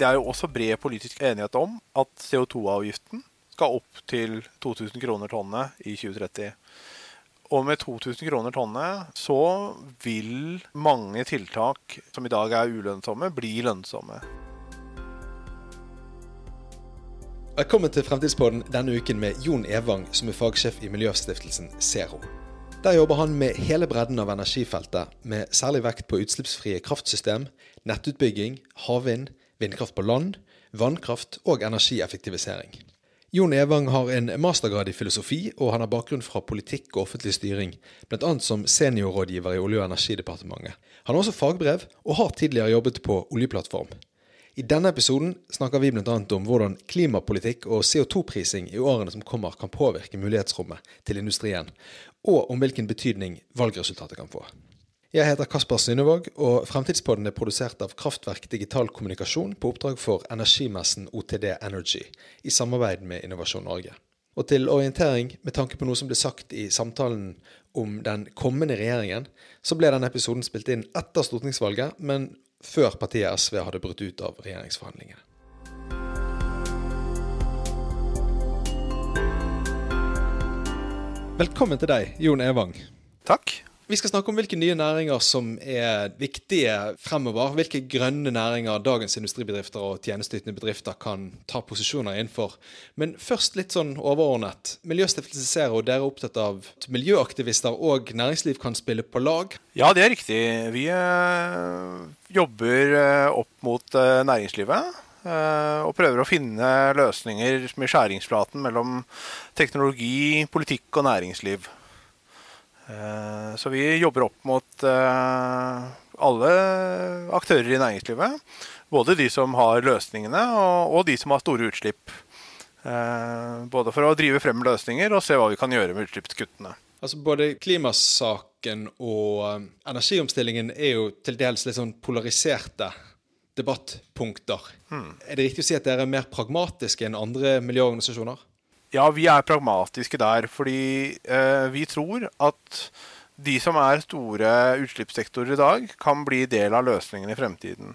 Det er jo også bred politisk enighet om at CO2-avgiften skal opp til 2000 kroner tonnet i 2030. Og med 2000 kroner tonnet så vil mange tiltak som i dag er ulønnsomme, bli lønnsomme. Velkommen til Fremtidspodden denne uken med Jon Evang, som er fagsjef i miljøstiftelsen Zero. Der jobber han med hele bredden av energifeltet, med særlig vekt på utslippsfrie kraftsystem, nettutbygging, havvind, vindkraft på land, vannkraft og energieffektivisering. Jon Evang har en mastergrad i filosofi, og han har bakgrunn fra politikk og offentlig styring, bl.a. som seniorrådgiver i Olje- og energidepartementet. Han har også fagbrev, og har tidligere jobbet på oljeplattform. I denne episoden snakker vi bl.a. om hvordan klimapolitikk og CO2-prising i årene som kommer kan påvirke mulighetsrommet til industrien, og om hvilken betydning valgresultatet kan få. Jeg heter Kasper Synnevåg, og Fremtidspodden er produsert av Kraftverk digital kommunikasjon på oppdrag for energimessen OTD Energy, i samarbeid med Innovasjon Norge. Og til orientering, med tanke på noe som ble sagt i samtalen om den kommende regjeringen, så ble denne episoden spilt inn etter stortingsvalget, men før partiet SV hadde brutt ut av regjeringsforhandlingene. Velkommen til deg, Jon Evang. Takk. Vi skal snakke om hvilke nye næringer som er viktige fremover. Hvilke grønne næringer dagens industribedrifter og tjenesteytende bedrifter kan ta posisjoner innenfor. Men først litt sånn overordnet. Miljøstiftelse Zero, dere er opptatt av at miljøaktivister og næringsliv kan spille på lag? Ja, det er riktig. Vi øh, jobber øh, opp mot øh, næringslivet. Og prøver å finne løsninger med skjæringsflaten mellom teknologi, politikk og næringsliv. Eh, så vi jobber opp mot eh, alle aktører i næringslivet. Både de som har løsningene, og de som har store utslipp. Eh, både for å drive frem løsninger og se hva vi kan gjøre med utslippskuttene. Altså Både klimasaken og energiomstillingen er jo til dels litt sånn polariserte debattpunkter. Hmm. Er det riktig å si at dere er mer pragmatiske enn andre miljøorganisasjoner? Ja, vi er pragmatiske der. Fordi eh, vi tror at de som er store utslippssektorer i dag, kan bli del av løsningen i fremtiden.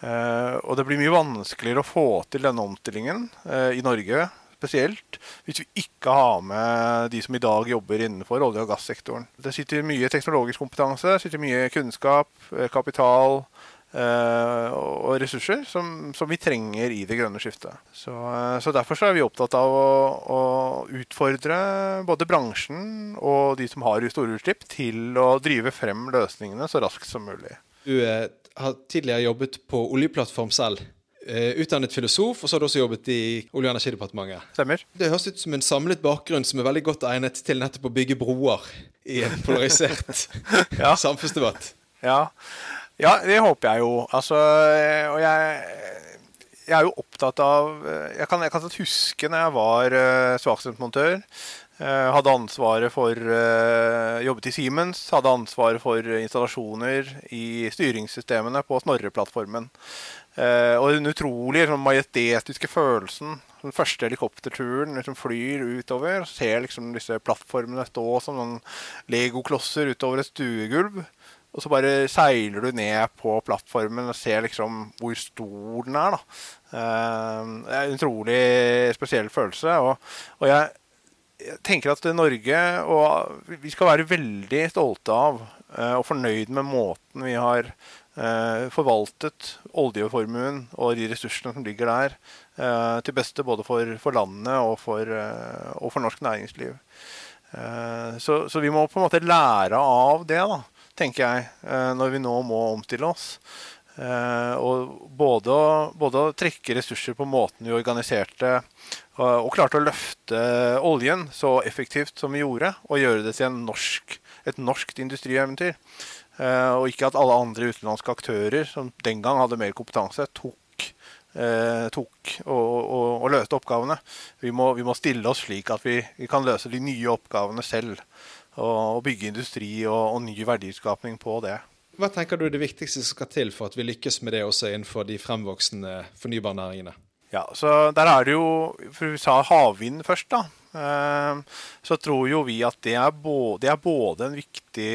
Eh, og det blir mye vanskeligere å få til denne omstillingen eh, i Norge spesielt, hvis vi ikke har med de som i dag jobber innenfor olje- og gassektoren. Det sitter mye teknologisk kompetanse, sitter mye kunnskap, eh, kapital, og ressurser som, som, vi trenger i det grønne skiftet. Så, uh, så Derfor så er vi opptatt av å, å, utfordre både bransjen og de som har store utslipp, til å drive frem løsningene så raskt som mulig. Du uh, har tidligere jobbet på oljeplattform selv. utdannet filosof, og så har du også jobbet i Olje- og energidepartementet. Stemmer. Det høres ut som en samlet bakgrunn som er veldig godt egnet til nettopp å bygge broer i en polarisert ja. samfunnsdebatt. Ja, ja, det håper jeg jo. Altså, og jeg, jeg er jo opptatt av Jeg kan, jeg kan huske når jeg var uh, svakstrømsmontør. Uh, hadde ansvaret for uh, Jobbet i Siemens. Hadde ansvaret for installasjoner i styringssystemene på Snorre-plattformen. Uh, og den utrolig sånn, majestetiske følelsen. Den første helikopterturen liksom flyr utover. Ser liksom disse plattformene stå som noen legoklosser utover et stuegulv. Og så bare seiler du ned på plattformen og ser liksom hvor stor den er. da. Uh, det er en utrolig spesiell følelse. Og, og jeg, jeg, tenker at Norge og Vi skal være veldig stolte av uh, og fornøyd med måten vi har uh, forvaltet oljeformuen og de ressursene som ligger der, til beste både for, for landet og for, og for norsk næringsliv. Så, så vi må på en måte lære av det. da tenker jeg, eh, når vi nå må omstille oss. Eh, og både både å trekke ressurser på måten vi organiserte og klarte å løfte oljen så effektivt som vi gjorde, og gjøre det til norsk, et norskt industrieventyr. Eh, og ikke at alle andre utenlandske aktører som den gang hadde mer kompetanse, tok, eh, tok og, og, og, løste oppgavene. Vi må, vi må, stille oss slik at vi, vi kan løse de nye oppgavene selv og, bygge industri og, og ny verdiskapning på det. Hva tenker du er det viktigste som skal til for at vi lykkes med det også innenfor de fremvoksende fornybarnæringene? Ja, så Der er det jo For vi sa havvind først, da. Eh, så tror jo vi at det er, både, det er både en viktig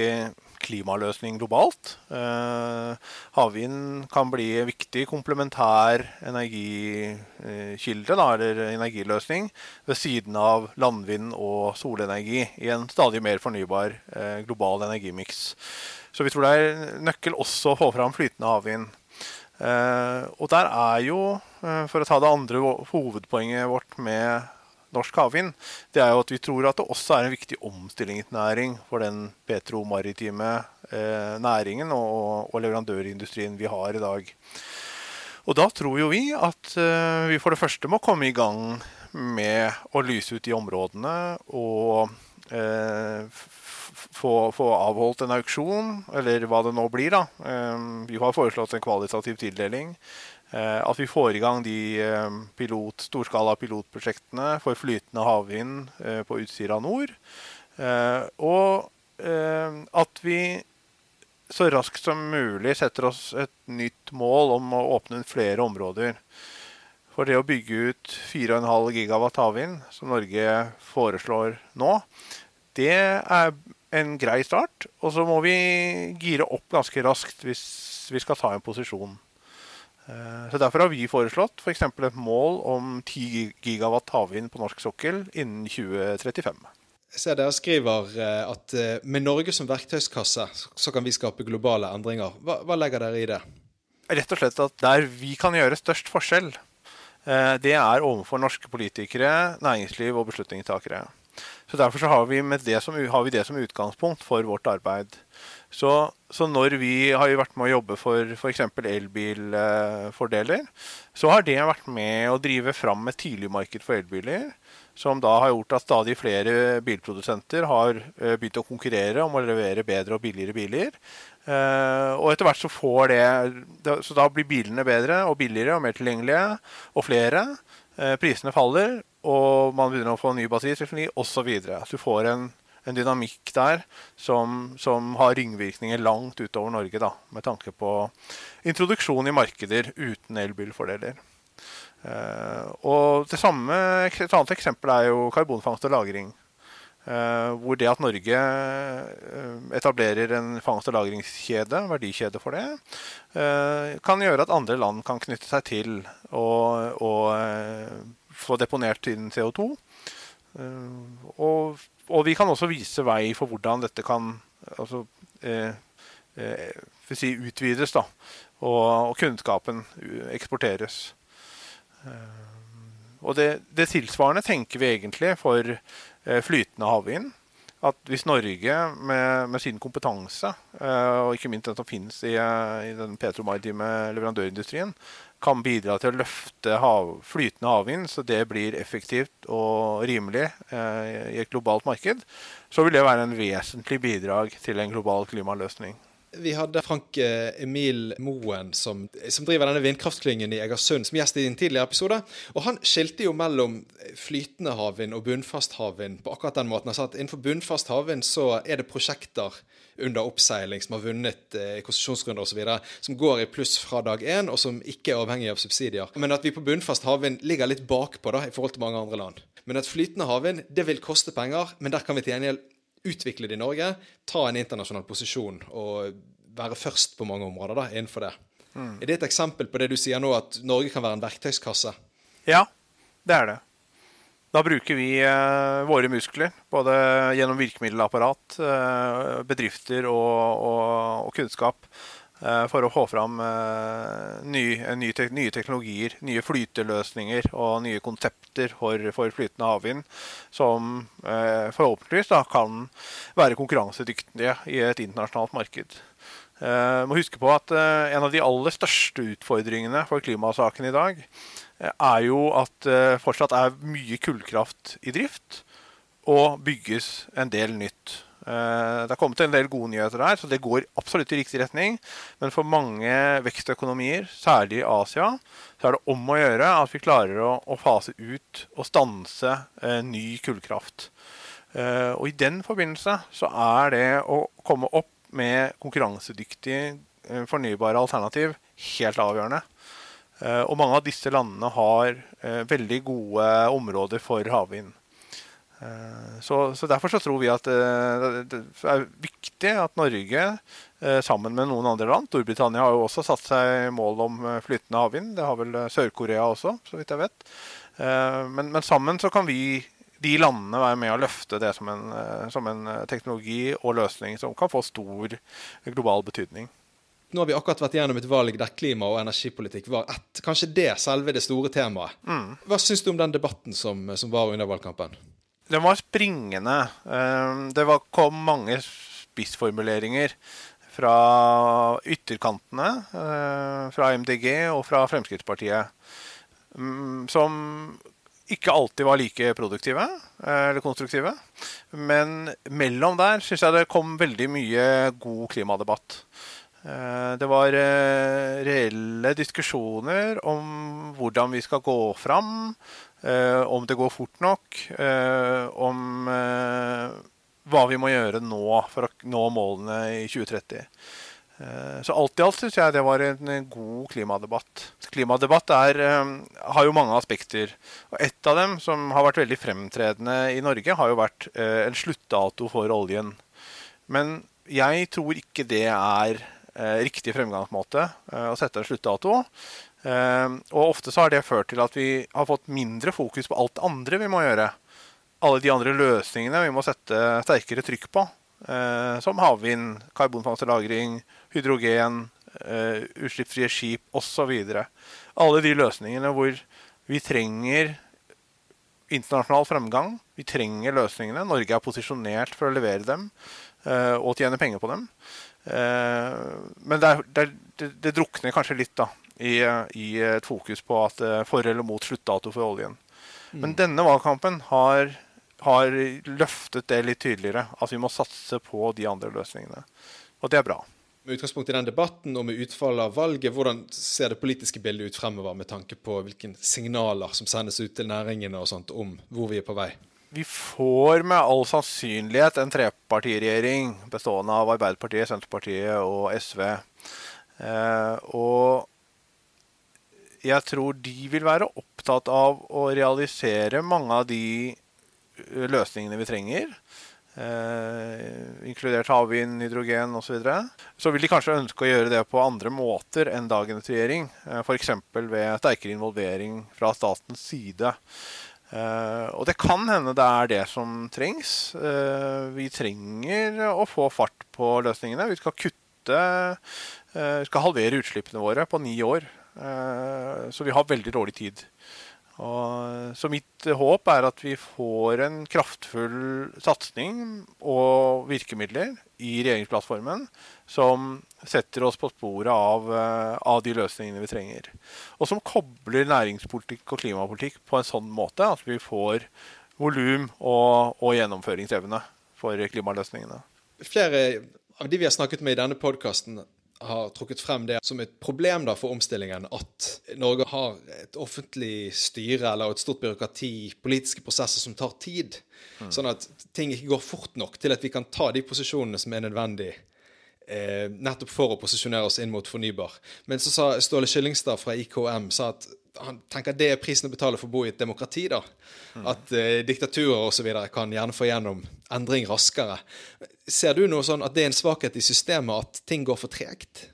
klimaløsning globalt. Havvind kan bli en viktig komplementær energikilde, eller energiløsning, ved siden av landvind og solenergi i en stadig mer fornybar global energimiks. Så vi tror det er nøkkel også å få fram flytende havvind. Og der er jo, for å ta det andre hovedpoenget vårt med norsk havvind, det er jo at vi tror at det også er en viktig omstillingsnæring for den petromaritime eh, næringen og, og, leverandørindustrien vi har i dag. Og da tror jo vi at eh, vi for det første må komme i gang med å lyse ut de områdene og eh, få, få, avholdt en auksjon, eller hva det nå blir. da. Eh, vi har foreslått en kvalitativ tildeling. Eh, at vi får i gang de eh, pilot, storskala pilotprosjektene for flytende havvind eh, på Utsira nord. Og at vi så raskt som mulig setter oss et nytt mål om å åpne flere områder. For det å bygge ut 4,5 gigawatt havvind, som Norge foreslår nå, det er en grei start. Og så må vi gire opp ganske raskt hvis vi skal ta en posisjon. Eh, så Derfor har vi foreslått f.eks. For et mål om 10 gigawatt havvind på norsk sokkel innen 2035. Jeg ser dere skriver eh, at eh, med Norge som verktøyskasse så kan vi skape globale endringer. Hva, hva legger dere i det? Rett og slett at der vi kan gjøre størst forskjell, det er overfor norske politikere, næringsliv og beslutningstakere. Så Derfor så har, vi det som, har vi det som utgangspunkt for vårt arbeid. Så, så, når vi har vært med å jobbe for f.eks. elbilfordeler, så har det vært med å drive fram et tidligmarked for elbiler. Som da har gjort at stadig flere bilprodusenter har eh, begynt å konkurrere om å levere bedre og billigere biler. Eh, og etter hvert så får det Så da blir bilene bedre og billigere og mer tilgjengelige og flere. Eh, prisene faller, og man begynner å få ny batteriteknologi osv. Du får en en dynamikk der som, som, har ringvirkninger langt utover Norge, da, med tanke på introduksjon i markeder uten elbilfordeler. Uh, og det samme, Et annet eksempel er jo karbonfangst og -lagring. Uh, hvor det at Norge uh, etablerer en fangst- og lagringskjede, verdikjede for det, kan gjøre at andre land kan knytte seg til og, og få deponert inn CO2. og og vi kan også vise vei for hvordan dette kan altså, eh, eh, si utvides, da, og, og, kunnskapen eksporteres. Eh, og det, det, tilsvarende tenker vi egentlig for eh, flytende havvind. At hvis Norge med, med sin kompetanse, eh, og ikke minst den som finnes i, i den petromaritime leverandørindustrien, kan bidra til å løfte hav, flytende havvind så det blir effektivt og rimelig eh, i et globalt marked, så vil det være en vesentlig bidrag til en global klimaløsning. Vi hadde Frank eh, Emil Moen, som, som driver denne vindkraftklyngen i Egersund, som gjest i en tidligere episode. Og Han skilte jo mellom flytende havvind og bunnfast havvind på akkurat den måten. Han sa at innenfor bunnfast havvind så er det prosjekter under oppseiling som har vunnet eh, konsesjonsrunder osv., som går i pluss fra dag én, og som ikke er avhengig av subsidier. Men at vi på bunnfast havvind ligger litt bakpå da, i forhold til mange andre land. Men at flytende havvind det vil koste penger, men der kan vi til gjengjeld utvikle det i Norge, ta en internasjonal posisjon og være først på mange områder da, innenfor det. Mm. Er det et eksempel på det du sier nå, at Norge kan være en verktøyskasse? Ja, det er det. Da bruker vi eh, våre muskler, både gjennom virkemiddelapparat, eh, bedrifter og, og, og kunnskap, Eh, for å få fram eh, nye, nye, te nye, teknologier, nye flyteløsninger og nye konsepter for, for flytende havvind, som eh, forhåpentligvis da, kan være konkurransedyktige i et internasjonalt marked. Uh, må huske på at uh, En av de aller største utfordringene for klimasaken i dag uh, er jo at det fortsatt er mye kullkraft i drift, og bygges en del nytt. Det har kommet en del gode nyheter der, så det går absolutt i riktig retning. Men for mange vekstøkonomier, særlig i Asia, så er det om å gjøre at vi klarer å, å fase ut og stanse ny kullkraft. Og i den forbindelse så er det å komme opp med konkurransedyktig eh, fornybare alternativ helt avgjørende. Eh, og mange av disse landene har eh, veldig gode områder for havvind. Så, så, Derfor så tror vi at det er viktig at Norge, sammen med noen andre land Storbritannia har jo også satt seg mål om flytende havvind. Det har vel Sør-Korea også, så vidt jeg vet. Men, men, sammen så kan vi, de landene, være med å løfte det som en, som en teknologi og løsning som kan få stor global betydning. Nå har vi akkurat vært gjennom et valg der klima og energipolitikk var et, kanskje det selve det store temaet. Mm. Hva syns du om den debatten som, som var under valgkampen? Den var springende. Det var, kom mange spissformuleringer fra ytterkantene, eh, fra MDG og fra Fremskrittspartiet, mm, som ikke alltid var like produktive eh, eller konstruktive. Men mellom der syns jeg det kom veldig mye god klimadebatt. Eh, det var reelle diskusjoner om hvordan vi skal gå fram, Eh, om det går fort nok, eh, om eh, hva vi må gjøre nå for å nå målene i 2030. Så alt i alt syns jeg det var en god klimadebatt. Klimadebatt er, har jo mange aspekter. og Et av dem som har vært veldig fremtredende i Norge, har jo vært en sluttdato for oljen. Men jeg tror ikke det er riktig fremgangsmåte å sette en sluttdato. Og ofte så har det ført til at vi har fått mindre fokus på alt det andre vi må gjøre. Alle de andre løsningene vi må sette sterkere trykk på. Eh, som havvind, karbonfangst og -lagring, hydrogen, eh, utslippsfrie skip osv. Alle de løsningene hvor vi trenger internasjonal fremgang. Vi trenger løsningene. Norge er posisjonert for å levere dem eh, og tjene penger på dem. Men det, er, det, det drukner kanskje litt da, i, i, et fokus på at for eller mot sluttdato for oljen. Mm. Men denne valgkampen har, har, løftet det litt tydeligere. At vi må satse på de andre løsningene. Og det er bra. Med utgangspunkt i den debatten og med utfallet av valget, hvordan ser det politiske bildet ut fremover med tanke på hvilke signaler som sendes ut til næringene og sånt om hvor vi er på vei? Vi får med all sannsynlighet en trepartiregjering bestående av Arbeiderpartiet, Senterpartiet og SV. Eh, og jeg tror de vil være opptatt av å realisere mange av de løsningene vi trenger. Eh, inkludert havvind, hydrogen osv. Så, videre. så vil de kanskje ønske å gjøre det på andre måter enn dagens regjering. Eh, F.eks. ved sterkere involvering fra statens side. Eh, og det kan hende det er det som trengs. Eh, vi trenger å få fart på løsningene. Vi skal kutte eh, Vi skal halvere utslippene våre på ni år. Eh, så vi har veldig dårlig tid. Og, så mitt håp er at vi får en kraftfull satsing og virkemidler i regjeringsplattformen som setter oss på sporet av, eh, av, de løsningene vi trenger. Og som kobler næringspolitikk og klimapolitikk på en sånn måte at vi får volum og, og gjennomføringsevne for klimaløsningene. Flere av de vi har snakket med i denne podkasten, har trukket frem det som et problem da for omstillingen at Norge har et offentlig styre eller et stort byråkrati, politiske prosesser som tar tid. Mm. Sånn at ting ikke går fort nok til at vi kan ta de posisjonene som er nødvendig eh, nettopp for å posisjonere oss inn mot fornybar. Men så sa Ståle Kyllingstad fra IKM sa at han tenker det er prisen å betale for å bo i et demokrati. da. Mm. At eh, diktaturer osv. kan gjerne få gjennom endring raskere. Ser du noe sånn at det er en svakhet i systemet at ting går for tregt?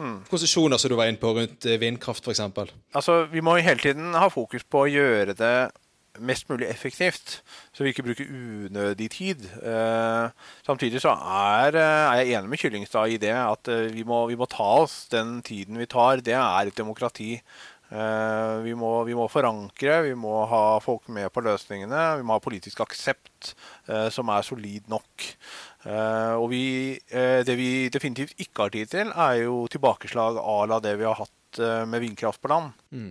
Mm. Konsesjoner som du var inne på rundt eh, vindkraft f.eks. Altså, vi må jo hele tiden ha fokus på å gjøre det mest mulig effektivt, så vi ikke bruker unødig tid. Eh, samtidig så er, eh, er, jeg enig med Kyllingstad i det at eh, vi må, vi, må, ta oss den tiden vi tar. Det er et demokrati. Eh, vi må, vi, må, forankre, vi må ha folk med på løsningene. Vi må ha politisk aksept eh, som er solid nok. Eh, og vi, det vi definitivt ikke har tid til, er jo tilbakeslag à la det vi har hatt med vindkraft på land. Mm.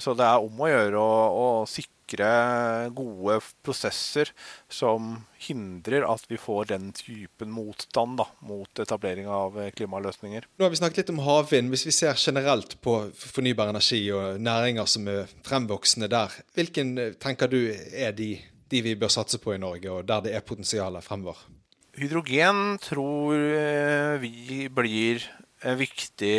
Så det er om å gjøre å, å sikre sikre gode prosesser som hindrer at vi får den typen motstand da, mot etablering av eh, klimaløsninger. Nå har vi snakket litt om havvind. Hvis vi ser generelt på fornybar energi og næringer som er fremvoksende der, hvilken eh, tenker du er de, de vi bør satse på i Norge, og der det er potensial fremover? Hydrogen tror eh, vi blir viktig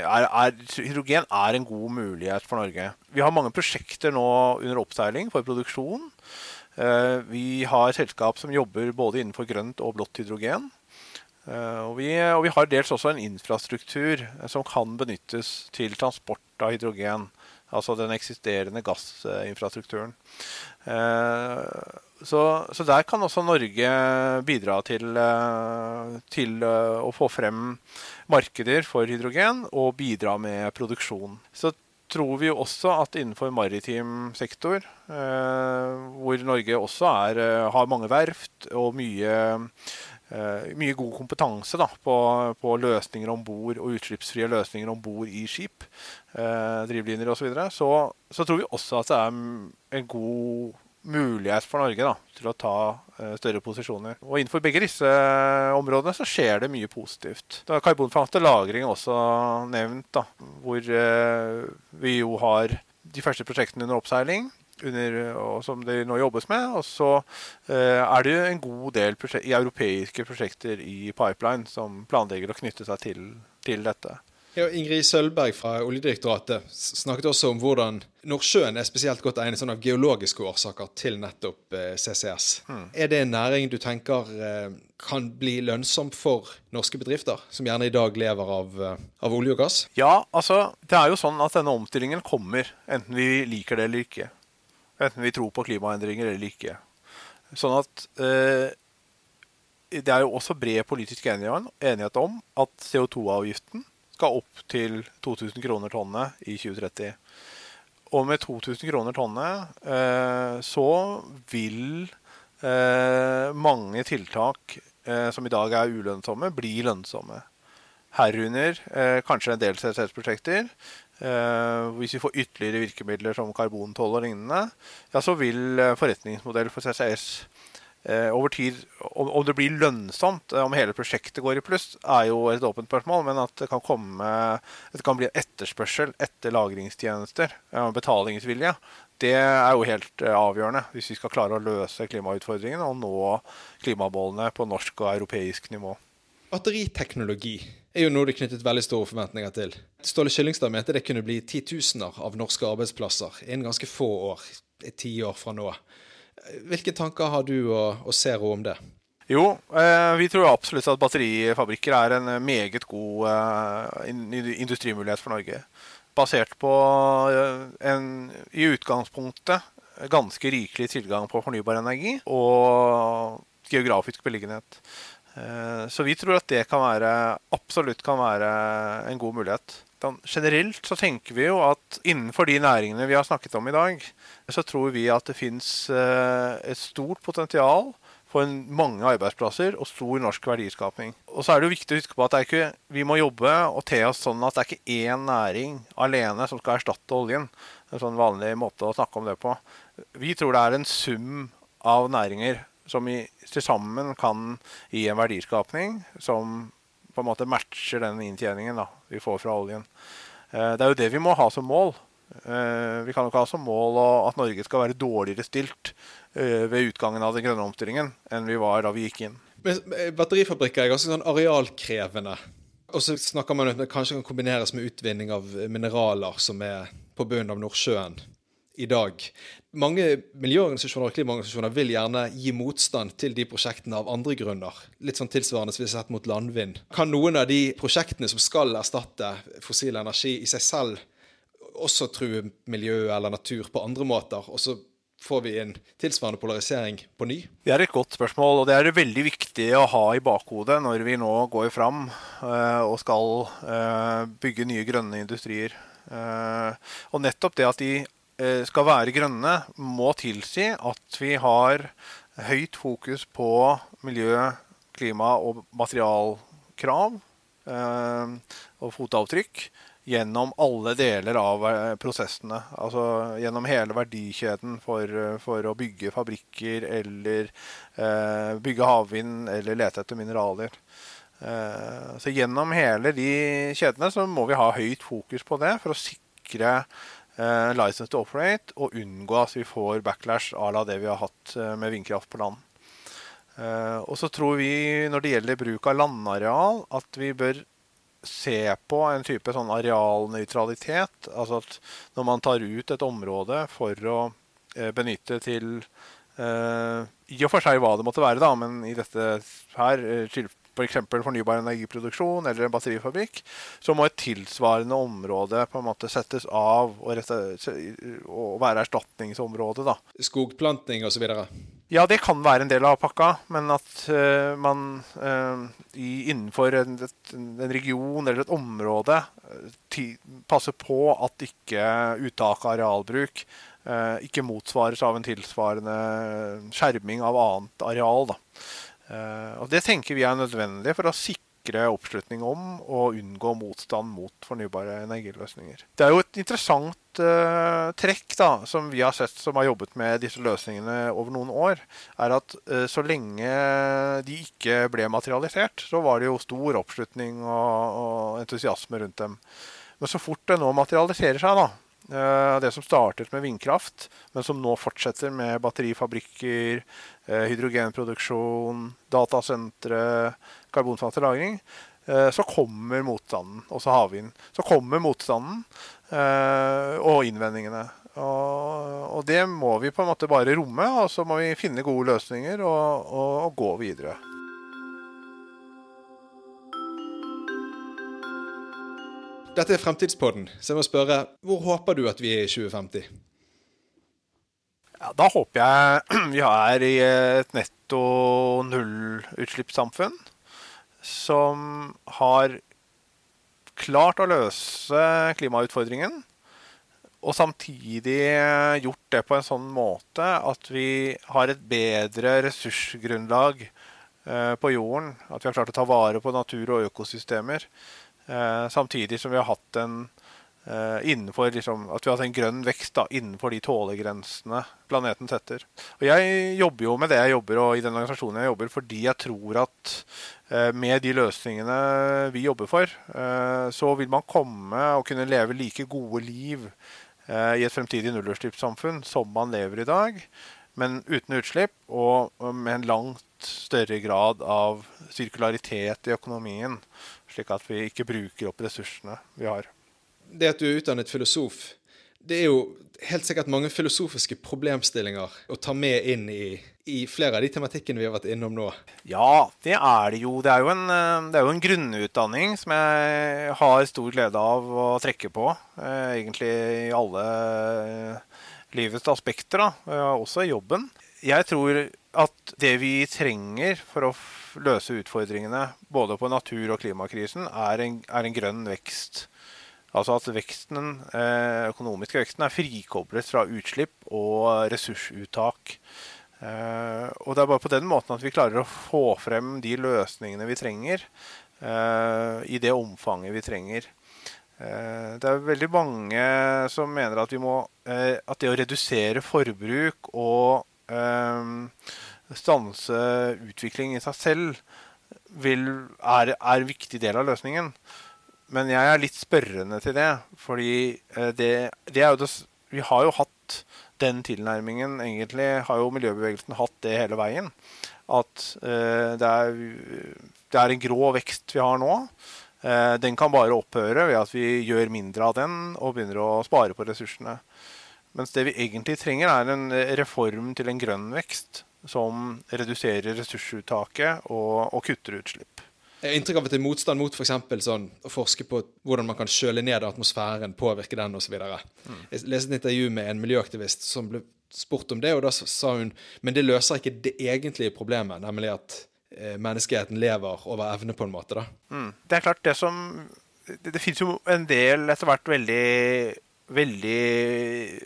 er, er, Hydrogen er en god mulighet for Norge. Vi har mange prosjekter nå under oppseiling for produksjon. Vi har et selskap som jobber både innenfor grønt og blått hydrogen. Og vi, og vi har dels også en infrastruktur som kan benyttes til transport av hydrogen. Altså den eksisterende gassinfrastrukturen. Så, så, der kan også Norge bidra til, til å få frem markeder for hydrogen og bidra med produksjon. Så tror vi også at innenfor maritim sektor, eh, hvor Norge også er, eh, har mange verft og mye, eh, mye god kompetanse da, på, på, løsninger om bord og utslippsfrie løsninger om bord i skip, eh, drivlinjer osv., så, videre, så så tror vi også at det er en god mulighet for Norge da, til å ta uh, større posisjoner. Og Innenfor begge disse uh, områdene så skjer det mye positivt. Da er Karbonfangst og -lagring også nevnt, da, hvor uh, vi jo har de første prosjektene under oppseiling. Under, og som det nå jobbes med. Og så er det en god del prosjek europeiske prosjekter i pipeline som planlegger å knytte seg til, til dette. Ja, Ingrid Sølvberg fra Oljedirektoratet snakket også om hvordan Nordsjøen er spesielt godt egnet sånn av geologiske årsaker til nettopp eh, CCS. Hmm. Er det en næring du tenker eh, kan bli lønnsom for norske bedrifter, som gjerne i dag lever av, eh, av, olje og gass? Ja, altså det er jo sånn at denne omstillingen kommer, enten vi liker det eller ikke. Enten vi tror på klimaendringer eller ikke. Sånn at eh, det er jo også bred politisk enighet om at CO2-avgiften skal opp til 2000 kroner tonnet i 2030. Og med 2000 kroner tonnet eh, så vil eh, mange tiltak eh, som i dag er ulønnsomme, bli lønnsomme. Herunder kanskje en del CCS-prosjekter. Hvis vi får ytterligere virkemidler som karbontoll og lignende, ja, så vil forretningsmodell for CCS over tid, om, det blir lønnsomt, eh, om hele prosjektet går i pluss, er jo et åpent spørsmål. Men at det kan, komme, det kan bli en etterspørsel etter lagringstjenester, betalingsvilje, det er jo helt eh, avgjørende hvis vi skal klare å løse klimautfordringene og nå klimamålene på norsk og europeisk nivå. Batteriteknologi er jo noe det knyttet veldig store forventninger til. Ståle Kyllingstad mente det kunne bli titusener av norske arbeidsplasser innen ganske få år, ti år fra nå. Hvilke tanker har du og, og Zero om det? Jo, eh, vi tror absolutt at batterifabrikker er en meget god eh, industrimulighet for Norge. Basert på eh, en i utgangspunktet ganske rikelig tilgang på fornybar energi og geografisk beliggenhet. Så vi tror at det kan være, absolutt kan være en god mulighet. Generelt så tenker vi jo at innenfor de næringene vi har snakket om i dag, så tror vi at det fins eh, et stort potensial for mange arbeidsplasser og stor norsk verdiskaping. Og så er det jo viktig å huske på at ikke, vi må jobbe og te oss sånn at det er ikke én næring alene som skal erstatte oljen. Det er en sånn vanlig måte å snakke om det på. Vi tror det er en sum av næringer som til sammen kan gi en verdiskapning som på en måte matcher den inntjeningen da, vi får fra oljen. Eh, det er jo det vi må ha som mål. Eh, vi kan jo ikke ha som mål at Norge skal være dårligere stilt eh, ved utgangen av den grønne omstillingen enn vi var da vi gikk inn. Batterifabrikker er ganske sånn arealkrevende. Og så snakker man om at det kanskje kan kombineres med utvinning av mineraler som er på bunnen av Nordsjøen i dag. Mange miljøorganisasjoner og klimaorganisasjoner vil gjerne gi motstand til de prosjektene av andre grunner. Litt sånn tilsvarende som vi har sett mot landvind. Kan noen av de prosjektene som skal erstatte fossil energi, i seg selv også true miljø eller natur på andre måter? og så får vi en tilsvarende polarisering på ny? Det er et godt spørsmål, og det er veldig viktig å ha i bakhodet når vi nå går fram uh, og skal uh, bygge nye grønne industrier. Uh, og nettopp det at de Eh, skal være grønne, må tilsi at vi har høyt fokus på miljø, klima og materialkrav eh, og fotavtrykk gjennom alle deler av eh, prosessene. Altså gjennom hele verdikjeden for, for å bygge fabrikker eller eh, bygge havvind eller lete etter mineraler. Eh, så gjennom hele de kjedene så må vi ha høyt fokus på det for å sikre eh, license to operate og unngå at vi får backlash à la det vi har hatt eh, med vindkraft på land. Eh, og så tror vi når det gjelder bruk av landareal, at vi bør se på en type sånn arealnøytralitet. Altså at når man tar ut et område for å eh, benytte til I og for seg hva det måtte være, da, men i dette her, f.eks. For fornybar energiproduksjon eller en batterifabrikk, så må et tilsvarende område på en måte settes av og, og være erstatningsområde. da. Skogplanting osv.? Ja, det kan være en del av pakka, men at uh, man uh, i, innenfor en, en, region eller et område ti, passer på at ikke uttak av arealbruk ikke motsvares av en tilsvarende skjerming av annet areal. Da. Og Det tenker vi er nødvendig for å sikre oppslutning om og unngå motstand mot fornybare energiløsninger. Det er jo et interessant uh, trekk da, som vi har sett som har jobbet med disse løsningene over noen år, er at uh, så lenge de ikke ble materialisert, så var det jo stor oppslutning og, og entusiasme rundt dem. Men så fort det nå materialiserer seg, da, Eh, det som startet med vindkraft, men som nå fortsetter med batterifabrikker, eh, hydrogenproduksjon, datasentre, karbonfangst og -lagring, eh, så kommer motstanden, også havvind. Så kommer motstanden og innvendingene. Og, det må vi på en måte bare romme, og så må vi finne gode løsninger og, og, og gå videre. Dette er Fremtidspodden, så jeg må spørre hvor håper du at vi er i 2050? Ja, da håper jeg vi er i et netto nullutslippssamfunn som har klart å løse klimautfordringen. Og samtidig gjort det på en sånn måte at vi har et bedre ressursgrunnlag eh, på jorden. At vi har klart å ta vare på natur og økosystemer. Eh, samtidig som vi har hatt en eh, innenfor liksom, at vi har hatt en grønn vekst da, innenfor de tålegrensene planeten setter. Og Jeg jobber jo med det jeg jobber, og i den organisasjonen jeg jobber, fordi jeg tror at eh, med de løsningene vi jobber for, så vil man komme og kunne leve like gode liv i et fremtidig nullutslippssamfunn som man lever i dag, men uten utslipp og med en langt større grad av sirkularitet i økonomien slik at vi ikke bruker opp ressursene vi har. Det at du er utdannet filosof, det er jo helt sikkert mange filosofiske problemstillinger å ta med inn i, i flere av de tematikkene vi har vært innom nå. Ja, det er det jo. Det er jo en, det er jo en grunnutdanning som jeg har stor glede av å trekke på. Eh, egentlig i alle eh, livets aspekter, da. også i jobben. Jeg tror at det vi trenger for å løse utfordringene både på natur- og klimakrisen, er en, er en grønn vekst. Altså at veksten, eh, økonomiske veksten er frikoblet fra utslipp og ressursuttak. Eh, og det er bare på den måten at vi klarer å få frem de løsningene vi trenger, eh, i det omfanget vi trenger. Det er veldig mange som mener at, må, at det å redusere forbruk og stanse utvikling i seg selv vil, er, en viktig del av løsningen. Men jeg er litt spørrende til det. Fordi eh, det, det er jo det, vi har jo hatt den tilnærmingen, egentlig har jo miljøbevegelsen hatt det hele veien. At uh, det, er, det, er, en grå vekst vi har nå. Uh, den kan bare opphøre ved at vi gjør mindre av den og begynner å spare på ressursene. Mens det vi egentlig trenger, er en reform til en grønn vekst som reduserer ressursuttaket og, og kutter utslipp. Jeg har inntrykk av at det er motstand mot for sånn, å forske på hvordan man kan kjøle ned atmosfæren, påvirke den osv. Mm. Jeg leste et intervju med en miljøaktivist som ble spurt om det, og da sa hun men det løser ikke det egentlige problemet, nemlig at eh, menneskeheten lever over evne, på en måte. da. Mm. Det er klart, det som Det, det finnes jo en del etter hvert veldig veldig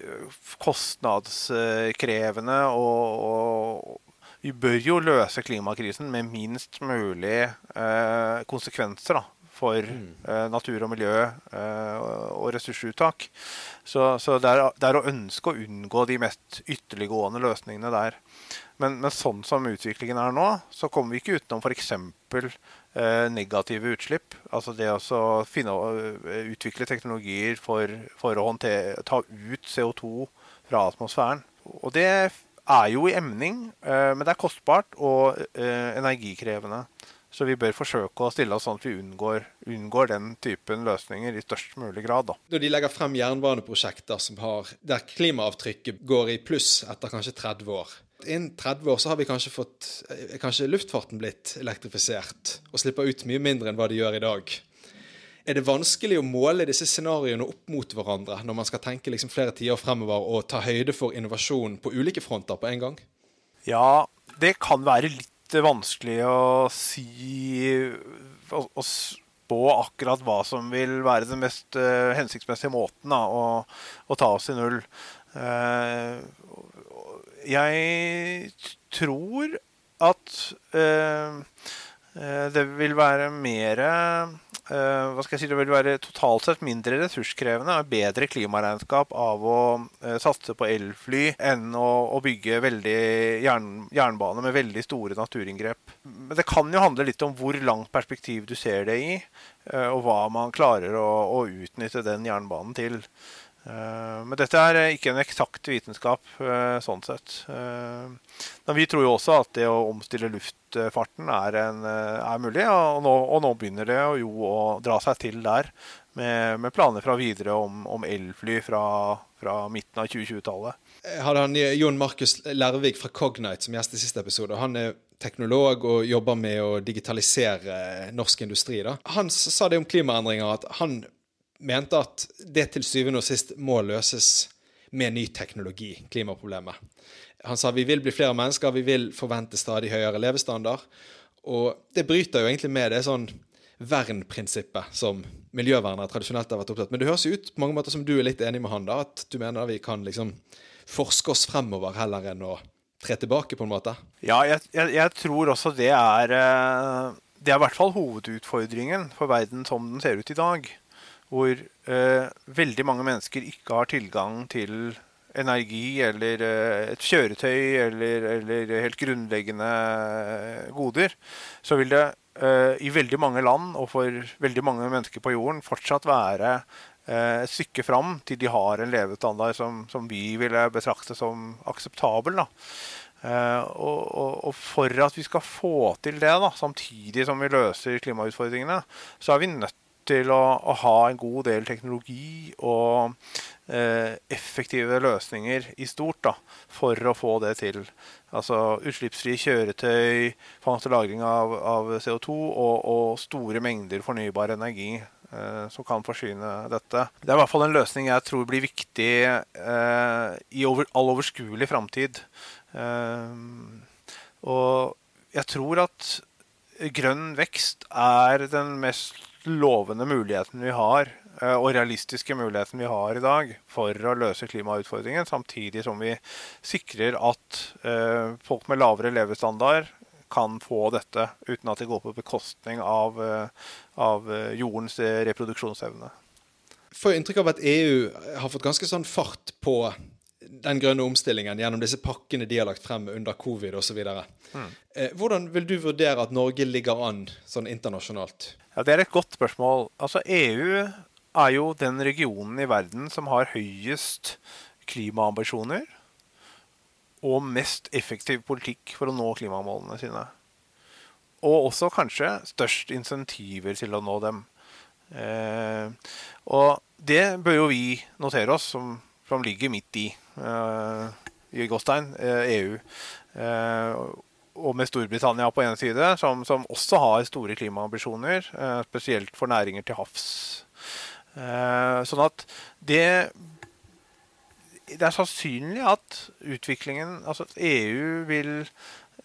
kostnadskrevende og, og, vi bør jo løse klimakrisen med minst mulig eh, konsekvenser da, for mm. eh, natur og miljø eh, og ressursuttak. Så, så det, er, det, er, å ønske å unngå de mest ytterliggående løsningene der. Men, men, sånn som utviklingen er nå, så kommer vi ikke utenom f.eks. Eh, negative utslipp. Altså det å finne, eh, utvikle teknologier for, for å håndtere, ta ut CO2 fra atmosfæren. Og det er jo i emning, eh, men det er kostbart og energikrevende. Så vi bør forsøke å stille oss sånn at vi unngår, unngår den typen løsninger i størst mulig grad. Da. Når de legger frem jernbaneprosjekter har, der klimaavtrykket går i pluss etter kanskje 30 år, Innen 30 år så har vi kanskje fått eh, kanskje luftfarten blitt elektrifisert og slipper ut mye mindre enn hva de gjør i dag. Er det vanskelig å måle disse scenarioene opp mot hverandre når man skal tenke liksom flere tiår fremover og ta høyde for innovasjon på ulike fronter på en gang? Ja, det kan være litt vanskelig å si å, spå akkurat hva som vil være den mest uh, hensiktsmessige måten da, å, å, ta oss i null. Uh, jeg tror at uh, det vil være mer Uh, hva skal jeg si, Det vil være totalt sett mindre ressurskrevende og bedre klimaregnskap av å satse på elfly enn å, å bygge veldig jern, jernbane med veldig store naturinngrep. Men det kan jo handle litt om hvor langt perspektiv du ser det i, og hva man klarer å, å utnytte den jernbanen til. Eh, men dette er eh, ikke en eksakt vitenskap eh, sånn sett. Men vi tror jo også at det å omstille luftfarten er, en, er mulig. Og nå, og nå, begynner det jo å dra seg til der, med, med planer fra videre om, om elfly fra, fra, midten av 2020-tallet. Jeg hadde han Jon Markus Lervik fra Cognite som gjest i siste episode. Han er teknolog og jobber med å digitalisere norsk industri. Da. Han sa det om klimaendringer at han mente at det til syvende og sist må løses med ny teknologi, klimaproblemet. Han sa vi vil bli flere mennesker, vi vil forvente stadig høyere levestandard. Og det bryter jo egentlig med det sånn vernprinsippet som miljøvernere tradisjonelt har vært opptatt Men det høres jo ut på mange måter som du er litt enig med han, da, at du mener vi kan liksom forske oss fremover heller enn å tre tilbake, på en måte? Ja, jeg, jeg, jeg tror også det er eh, Det er i hvert fall hovedutfordringen for verden som den ser ut i dag hvor eh, veldig mange mennesker ikke har tilgang til energi eller eh, et kjøretøy eller, eller, helt grunnleggende eh, goder, så vil det eh, i veldig mange land og for veldig mange mennesker på jorden fortsatt være eh, et stykke fram til de har en levestandard som, som vi ville betrakte som akseptabel. da. Uh, og, og, for at vi skal få til det, da, samtidig som vi løser klimautfordringene, så er vi nødt til å, å ha en god del teknologi og eh, effektive løsninger i stort da, for å få det til. Altså utslippsfrie kjøretøy, fangst og lagring av, av CO2 og, og, store mengder fornybar energi eh, som kan forsyne dette. Det er i hvert fall en løsning jeg tror blir viktig eh, i over, all overskuelig framtid. Eh, og jeg tror at grønn vekst er den mest lovende muligheten vi har, eh, og realistiske muligheten vi har i dag for å løse klimautfordringen, samtidig som vi sikrer at eh, folk med lavere levestandard kan få dette uten at det går på bekostning av, eh, av jordens reproduksjonsevne. Får inntrykk av at EU har fått ganske sånn fart på den grønne omstillingen gjennom disse pakkene de har lagt frem under covid osv. Mm. Hvordan vil du vurdere at Norge ligger an sånn internasjonalt? Ja, Det er et godt spørsmål. Altså, EU er jo den regionen i verden som har høyest klimaambisjoner og mest effektiv politikk for å nå klimamålene sine. Og også kanskje størst insentiver til å nå dem. Eh, og det bør jo vi notere oss, som, som ligger midt i, eh, i Gåstein, eh, EU. Eh, og med Storbritannia på ene side, som, som, også har store klimaambisjoner, eh, spesielt for næringer til havs. Eh, sånn at det Det er sannsynlig at utviklingen Altså EU vil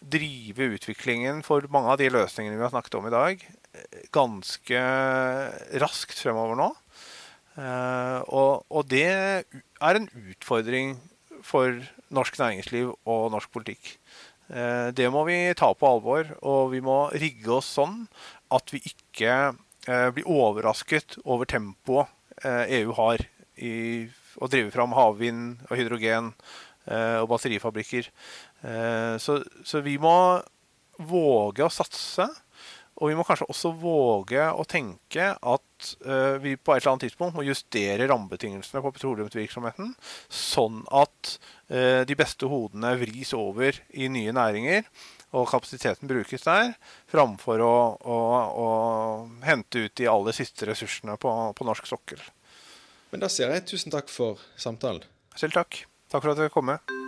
drive utviklingen for mange av de løsningene vi har snakket om i dag, ganske raskt fremover nå. Eh, og, og det er en utfordring for norsk næringsliv og norsk politikk. Eh, det må vi ta på alvor, og vi må rigge oss sånn at vi ikke eh, blir overrasket over tempoet EU eh, e har i å drive fram havvind og hydrogen og batterifabrikker. Så, vi må våge å satse. Og vi må kanskje også våge å tenke at uh, vi på et eller annet tidspunkt må justere rammebetingelsene på petroleumsvirksomheten, sånn at uh, de beste hodene vris over i nye næringer, og kapasiteten brukes der, framfor å, å, å hente ut de aller siste ressursene på, på norsk sokkel. Men da sier jeg tusen takk for samtalen. Selv takk. Takk for at du kom med.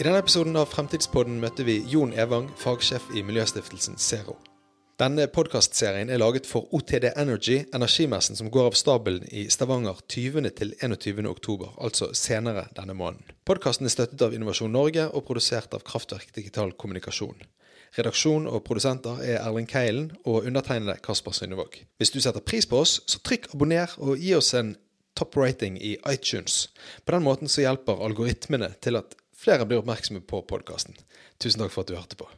I denne episoden av Fremtidspodden møtte vi Jon Evang, fagsjef i miljøstiftelsen Zero. Denne podkastserien er laget for OTD Energy, energimessen som går av stabelen i Stavanger 20. til 21. oktober, altså senere denne måneden. Podkasten er støttet av Innovasjon Norge og produsert av Kraftverk digital kommunikasjon. Redaksjon og produsenter er Erling Keilen og undertegnede Kasper Synnevåg. Hvis du setter pris på oss, så trykk abonner og gi oss en top rating i iTunes. På den måten så hjelper algoritmene til at flere blir oppmerksomme på podkasten. Tusen takk for at du hørte på.